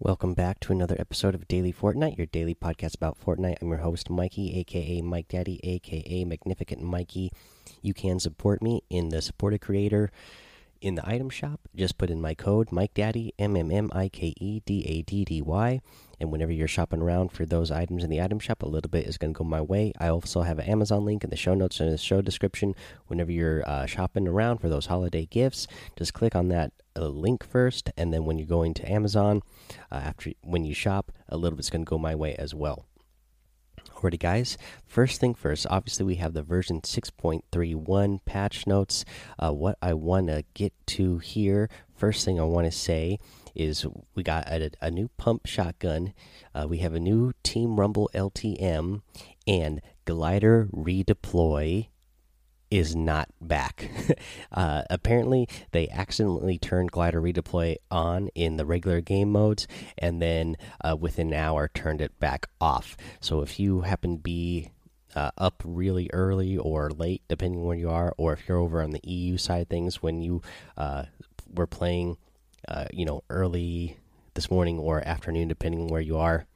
Welcome back to another episode of Daily Fortnite, your daily podcast about Fortnite. I'm your host, Mikey, aka Mike Daddy, aka Magnificent Mikey. You can support me in the Support supported creator in the item shop. Just put in my code, Mike Daddy, M M M I K E D A D D Y. And whenever you're shopping around for those items in the item shop, a little bit is going to go my way. I also have an Amazon link in the show notes and the show description. Whenever you're uh, shopping around for those holiday gifts, just click on that uh, link first, and then when you're going to Amazon, uh, after when you shop, a little bit's going to go my way as well. Alrighty, guys. First thing first, obviously, we have the version 6.31 patch notes. Uh, what I want to get to here, first thing I want to say is we got a, a new pump shotgun, uh, we have a new Team Rumble LTM, and glider redeploy is not back. uh, apparently, they accidentally turned glider redeploy on in the regular game modes, and then uh, within an hour turned it back off. So if you happen to be uh, up really early or late, depending where you are, or if you're over on the EU side things when you uh, were playing, uh, you know, early this morning or afternoon, depending where you are.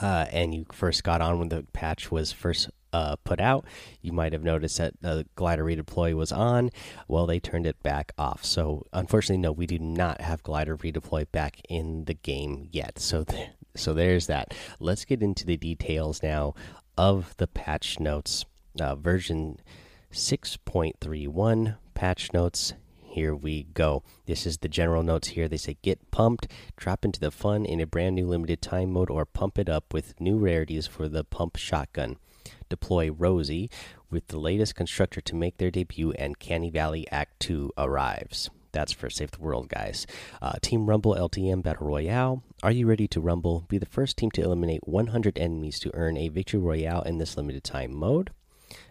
Uh, and you first got on when the patch was first uh, put out, you might have noticed that the glider redeploy was on. Well, they turned it back off. So, unfortunately, no, we do not have glider redeploy back in the game yet. So, th so there's that. Let's get into the details now of the patch notes. Uh, version 6.31 patch notes here we go. This is the general notes here. They say get pumped, drop into the fun in a brand new limited time mode, or pump it up with new rarities for the pump shotgun deploy Rosie with the latest constructor to make their debut, and Canny Valley Act 2 arrives. That's for Save the World, guys. Uh, team Rumble LTM Battle Royale. Are you ready to rumble? Be the first team to eliminate 100 enemies to earn a Victory Royale in this limited time mode.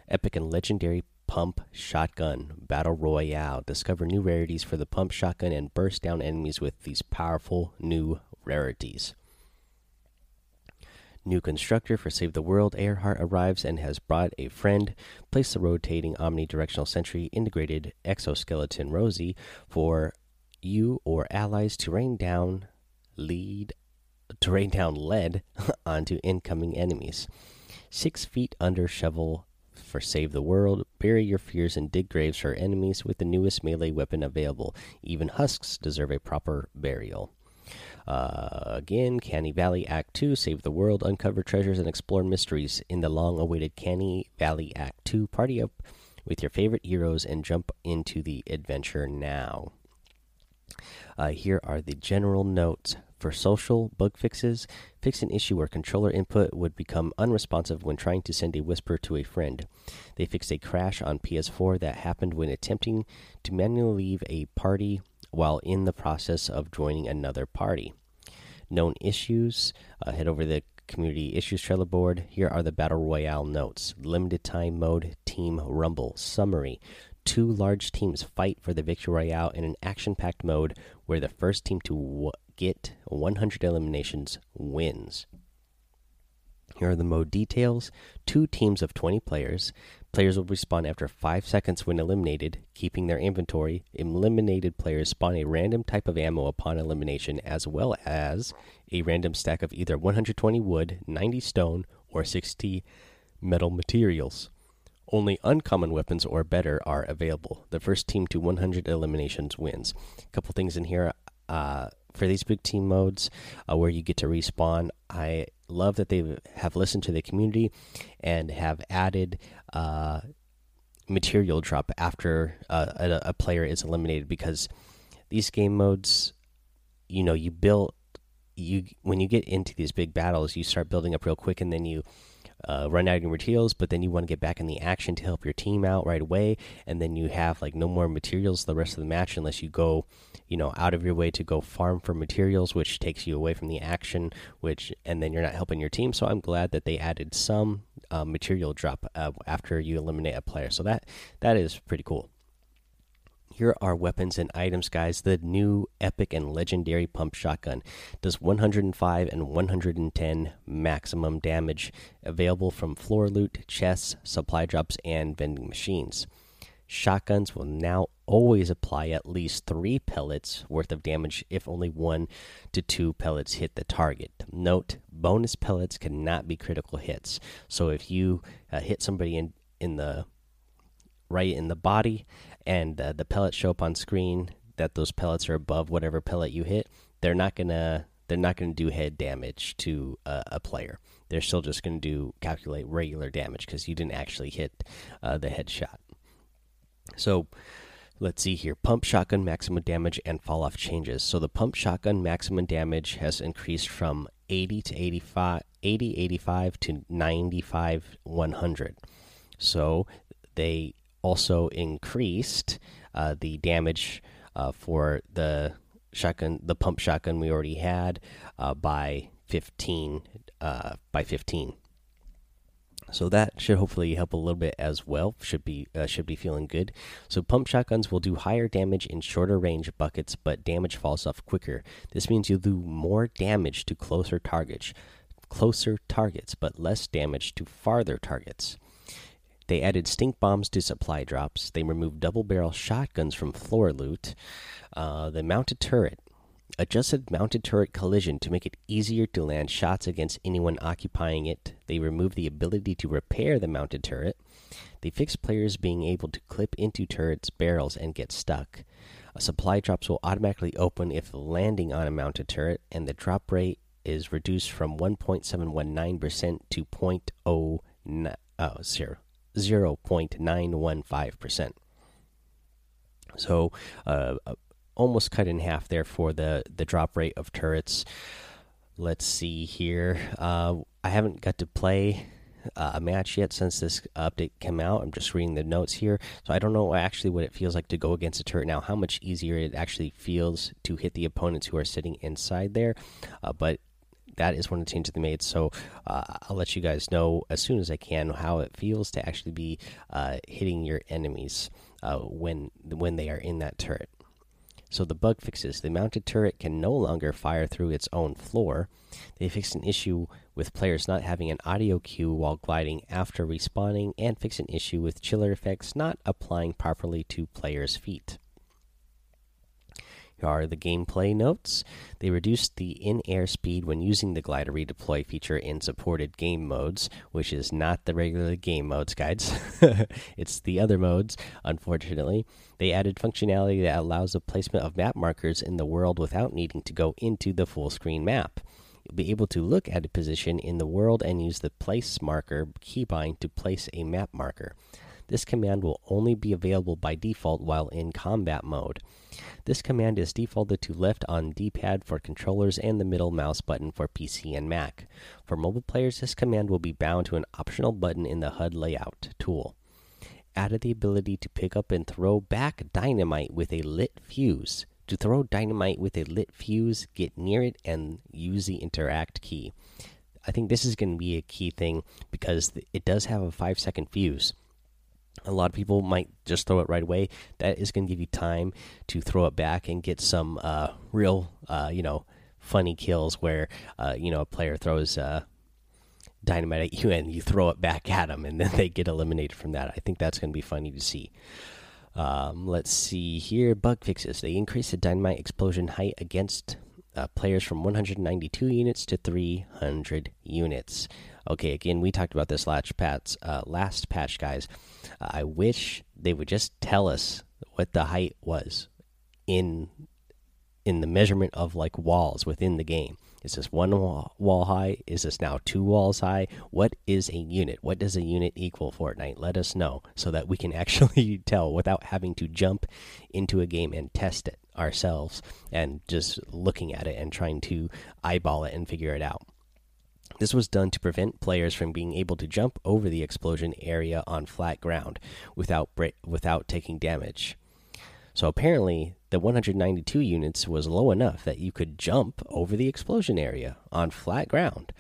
Epic and Legendary Pump Shotgun Battle Royale. Discover new rarities for the Pump Shotgun and burst down enemies with these powerful new rarities. New constructor for Save the World, Earhart arrives and has brought a friend. Place the rotating omnidirectional sentry integrated exoskeleton Rosie for you or allies to rain down lead to rain down lead onto incoming enemies. Six feet under shovel for Save the World. Bury your fears and dig graves for enemies with the newest melee weapon available. Even husks deserve a proper burial. Uh, again, Canny Valley Act 2 Save the World, uncover treasures, and explore mysteries in the long awaited Canny Valley Act 2. Party up with your favorite heroes and jump into the adventure now. Uh, here are the general notes. For social bug fixes, fix an issue where controller input would become unresponsive when trying to send a whisper to a friend. They fixed a crash on PS4 that happened when attempting to manually leave a party while in the process of joining another party. Known issues, uh, head over the community issues Trello board. Here are the battle royale notes limited time mode, team rumble, summary. Two large teams fight for the victory royale in an action packed mode where the first team to get 100 eliminations wins. Here are the mode details. Two teams of 20 players. Players will respawn after 5 seconds when eliminated, keeping their inventory. Eliminated players spawn a random type of ammo upon elimination, as well as a random stack of either 120 wood, 90 stone, or 60 metal materials. Only uncommon weapons or better are available. The first team to 100 eliminations wins. A couple things in here. Uh, for these big team modes uh, where you get to respawn. I love that they have listened to the community and have added uh, material drop after uh, a, a, player is eliminated because these game modes, you know, you build you when you get into these big battles, you start building up real quick, and then you uh, run out of your materials, but then you want to get back in the action to help your team out right away, and then you have like no more materials the rest of the match unless you go, you know, out of your way to go farm for materials, which takes you away from the action, which and then you're not helping your team. So I'm glad that they added some uh, material drop uh, after you eliminate a player. So that that is pretty cool. Here are weapons and items, guys. The new epic and legendary pump shotgun does 105 and 110 maximum damage, available from floor loot, chests, supply drops, and vending machines. Shotguns will now always apply at least three pellets worth of damage if only one to two pellets hit the target. Note: bonus pellets cannot be critical hits. So if you uh, hit somebody in in the right in the body and uh, the pellets show up on screen that those pellets are above whatever pellet you hit, they're not gonna they're not gonna do head damage to uh, a player. They're still just gonna do calculate regular damage because you didn't actually hit uh, the headshot. So let's see here pump shotgun maximum damage and fall off changes. So the pump shotgun maximum damage has increased from 80 to 85, 80, 85 to 95, 100. So they also increased uh, the damage uh, for the shotgun, the pump shotgun we already had uh, by 15, uh, by 15. So that should hopefully help a little bit as well. Should be uh, should be feeling good. So pump shotguns will do higher damage in shorter range buckets, but damage falls off quicker. This means you do more damage to closer targets, closer targets, but less damage to farther targets. They added stink bombs to supply drops. They removed double barrel shotguns from floor loot. Uh, the mounted turret adjusted mounted turret collision to make it easier to land shots against anyone occupying it. They removed the ability to repair the mounted turret. They fixed players being able to clip into turrets' barrels and get stuck. A supply drops will automatically open if landing on a mounted turret, and the drop rate is reduced from 1.719% to 0.0 oh, 0. 0.915%. So, uh, almost cut in half there for the the drop rate of turrets. Let's see here. Uh, I haven't got to play uh, a match yet since this update came out. I'm just reading the notes here, so I don't know actually what it feels like to go against a turret now. How much easier it actually feels to hit the opponents who are sitting inside there, uh, but that is one of the changes they made. So uh, I'll let you guys know as soon as I can how it feels to actually be uh, hitting your enemies uh, when when they are in that turret. So the bug fixes the mounted turret can no longer fire through its own floor. They fixed an issue with players not having an audio cue while gliding after respawning, and fixed an issue with chiller effects not applying properly to players' feet. Are the gameplay notes. They reduced the in air speed when using the glider redeploy feature in supported game modes, which is not the regular game modes, guys. it's the other modes, unfortunately. They added functionality that allows the placement of map markers in the world without needing to go into the full screen map. You'll be able to look at a position in the world and use the place marker keybind to place a map marker. This command will only be available by default while in combat mode. This command is defaulted to left on D pad for controllers and the middle mouse button for PC and Mac. For mobile players, this command will be bound to an optional button in the HUD layout tool. Added the ability to pick up and throw back dynamite with a lit fuse. To throw dynamite with a lit fuse, get near it and use the interact key. I think this is going to be a key thing because it does have a 5 second fuse a lot of people might just throw it right away. That is going to give you time to throw it back and get some uh, real, uh, you know, funny kills where uh, you know a player throws uh, dynamite at you and you throw it back at them, and then they get eliminated from that. I think that's going to be funny to see. Um, let's see here. Bug fixes. They increase the dynamite explosion height against uh, players from 192 units to 300 units. Okay, again, we talked about this last patch, uh, last patch, guys. Uh, I wish they would just tell us what the height was in in the measurement of like walls within the game. Is this one wall, wall high? Is this now two walls high? What is a unit? What does a unit equal Fortnite? Let us know so that we can actually tell without having to jump into a game and test it ourselves and just looking at it and trying to eyeball it and figure it out. This was done to prevent players from being able to jump over the explosion area on flat ground without without taking damage. So apparently, the 192 units was low enough that you could jump over the explosion area on flat ground.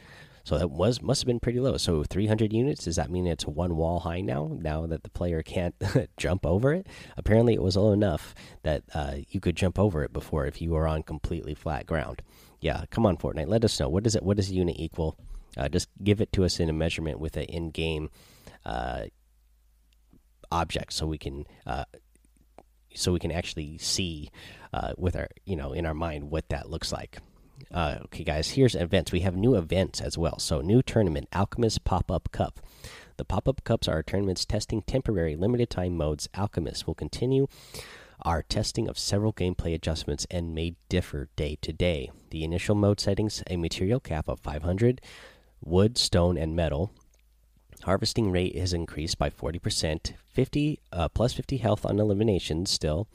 So that was must have been pretty low. So 300 units does that mean it's one wall high now? Now that the player can't jump over it, apparently it was low enough that uh, you could jump over it before if you were on completely flat ground. Yeah, come on Fortnite, let us know what is it? What does a unit equal? Uh, just give it to us in a measurement with an in-game uh, object so we can uh, so we can actually see uh, with our you know in our mind what that looks like. Uh, okay, guys, here's events. We have new events as well. So, new tournament, Alchemist Pop Up Cup. The pop up cups are tournaments testing temporary limited time modes. Alchemist will continue our testing of several gameplay adjustments and may differ day to day. The initial mode settings a material cap of 500, wood, stone, and metal. Harvesting rate is increased by 40%, 50 uh, plus 50 health on elimination still.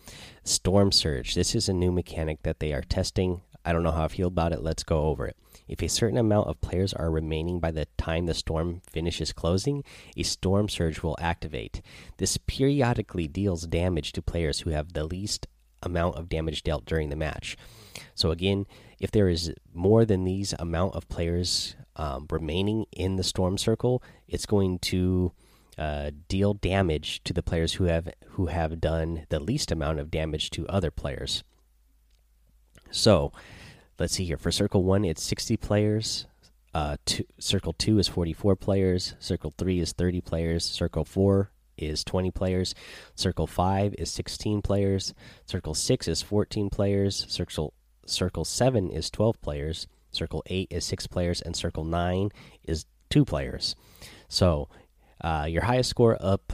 Storm Surge. This is a new mechanic that they are testing. I don't know how I feel about it. Let's go over it. If a certain amount of players are remaining by the time the storm finishes closing, a storm surge will activate. This periodically deals damage to players who have the least amount of damage dealt during the match. So again, if there is more than these amount of players um, remaining in the storm circle, it's going to uh, deal damage to the players who have who have done the least amount of damage to other players. So, let's see here. For Circle One, it's 60 players. Uh, two, Circle Two is 44 players. Circle Three is 30 players. Circle Four is 20 players. Circle 5 is 16 players. Circle 6 is 14 players. Circle Circle 7 is 12 players. Circle 8 is 6 players and Circle 9 is 2 players. So, uh, your highest score up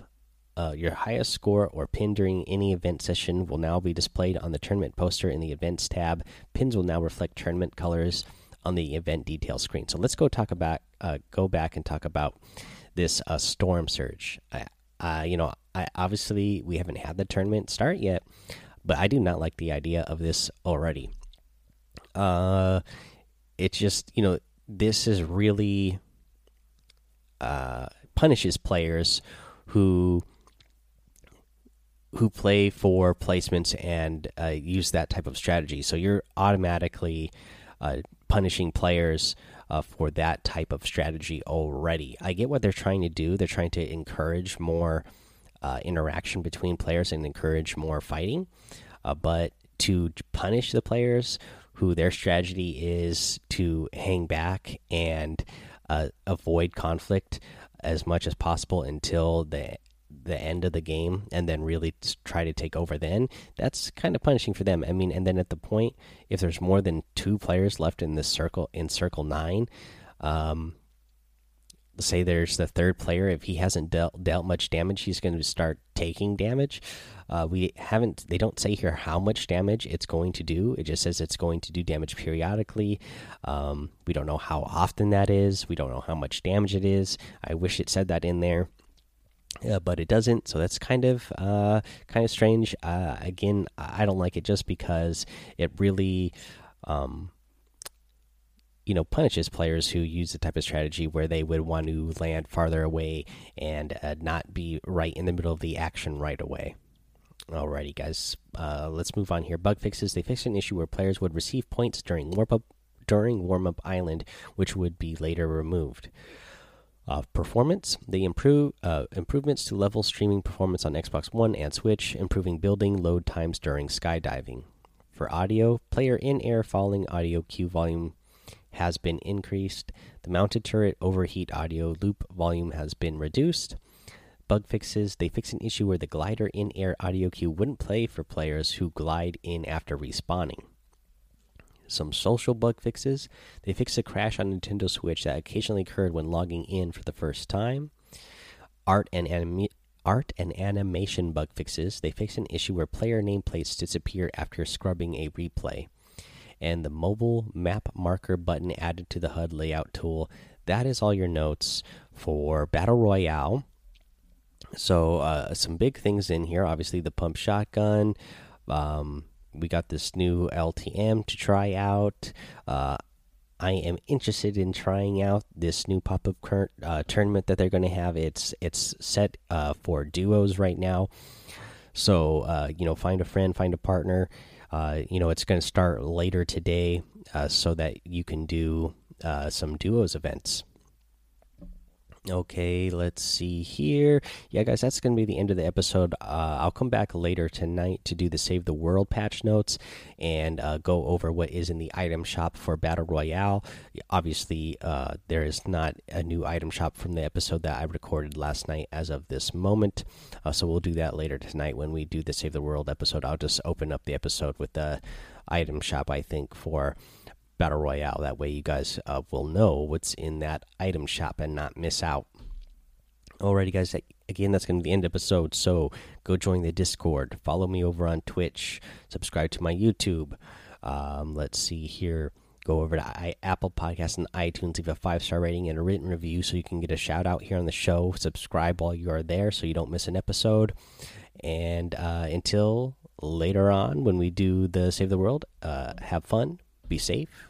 uh, your highest score or pin during any event session will now be displayed on the tournament poster in the events tab. Pins will now reflect tournament colors on the event detail screen. So let's go talk about uh, go back and talk about this uh, storm surge. Uh, you know, I, obviously we haven't had the tournament start yet, but I do not like the idea of this already. Uh, it's just you know this is really uh, punishes players who who play for placements and uh, use that type of strategy. So you're automatically uh, punishing players uh, for that type of strategy already. I get what they're trying to do. They're trying to encourage more uh, interaction between players and encourage more fighting. Uh, but to punish the players who their strategy is to hang back and uh, avoid conflict as much as possible until the the end of the game and then really try to take over then that's kind of punishing for them. I mean and then at the point if there's more than two players left in this circle in circle 9 um say there's the third player if he hasn't dealt dealt much damage he's going to start taking damage. Uh, we haven't they don't say here how much damage it's going to do. It just says it's going to do damage periodically. Um, we don't know how often that is. We don't know how much damage it is. I wish it said that in there uh, but it doesn't. So that's kind of uh, kind of strange. Uh, again, I don't like it just because it really, um, you know, punishes players who use the type of strategy where they would want to land farther away and uh, not be right in the middle of the action right away. Alrighty, guys, uh, let's move on here. Bug fixes. They fixed an issue where players would receive points during warm up during warm up island, which would be later removed uh, performance. They improve uh, improvements to level streaming performance on Xbox One and Switch, improving building load times during skydiving. For audio, player in-air falling audio cue volume has been increased. The mounted turret overheat audio loop volume has been reduced. Bug fixes. They fix an issue where the glider in-air audio cue wouldn't play for players who glide in after respawning some social bug fixes. They fixed a crash on Nintendo Switch that occasionally occurred when logging in for the first time. Art and art and animation bug fixes. They fixed an issue where player nameplates disappear after scrubbing a replay. And the mobile map marker button added to the HUD layout tool. That is all your notes for Battle Royale. So, uh, some big things in here. Obviously, the pump shotgun. Um, we got this new LTM to try out. Uh, I am interested in trying out this new pop up uh, tournament that they're going to have. It's it's set uh, for duos right now, so uh, you know, find a friend, find a partner. Uh, you know, it's going to start later today, uh, so that you can do some duos events. Okay, let's see here. Yeah, guys, that's going to be the end of the episode. Uh, I'll come back later tonight to do the Save the World patch notes and uh, go over what is in the item shop for Battle Royale. Obviously, uh, there is not a new item shop from the episode that I recorded last night as of this moment. Uh, so we'll do that later tonight when we do the Save the World episode. I'll just open up the episode with the item shop, I think, for battle royale. That way, you guys uh, will know what's in that item shop and not miss out. Alrighty, guys. Again, that's going to be the end episode. So go join the Discord. Follow me over on Twitch. Subscribe to my YouTube. Um, let's see here. Go over to I, Apple Podcasts and iTunes. Leave a five star rating and a written review so you can get a shout out here on the show. Subscribe while you are there so you don't miss an episode. And uh, until later on when we do the Save the World, uh, have fun, be safe,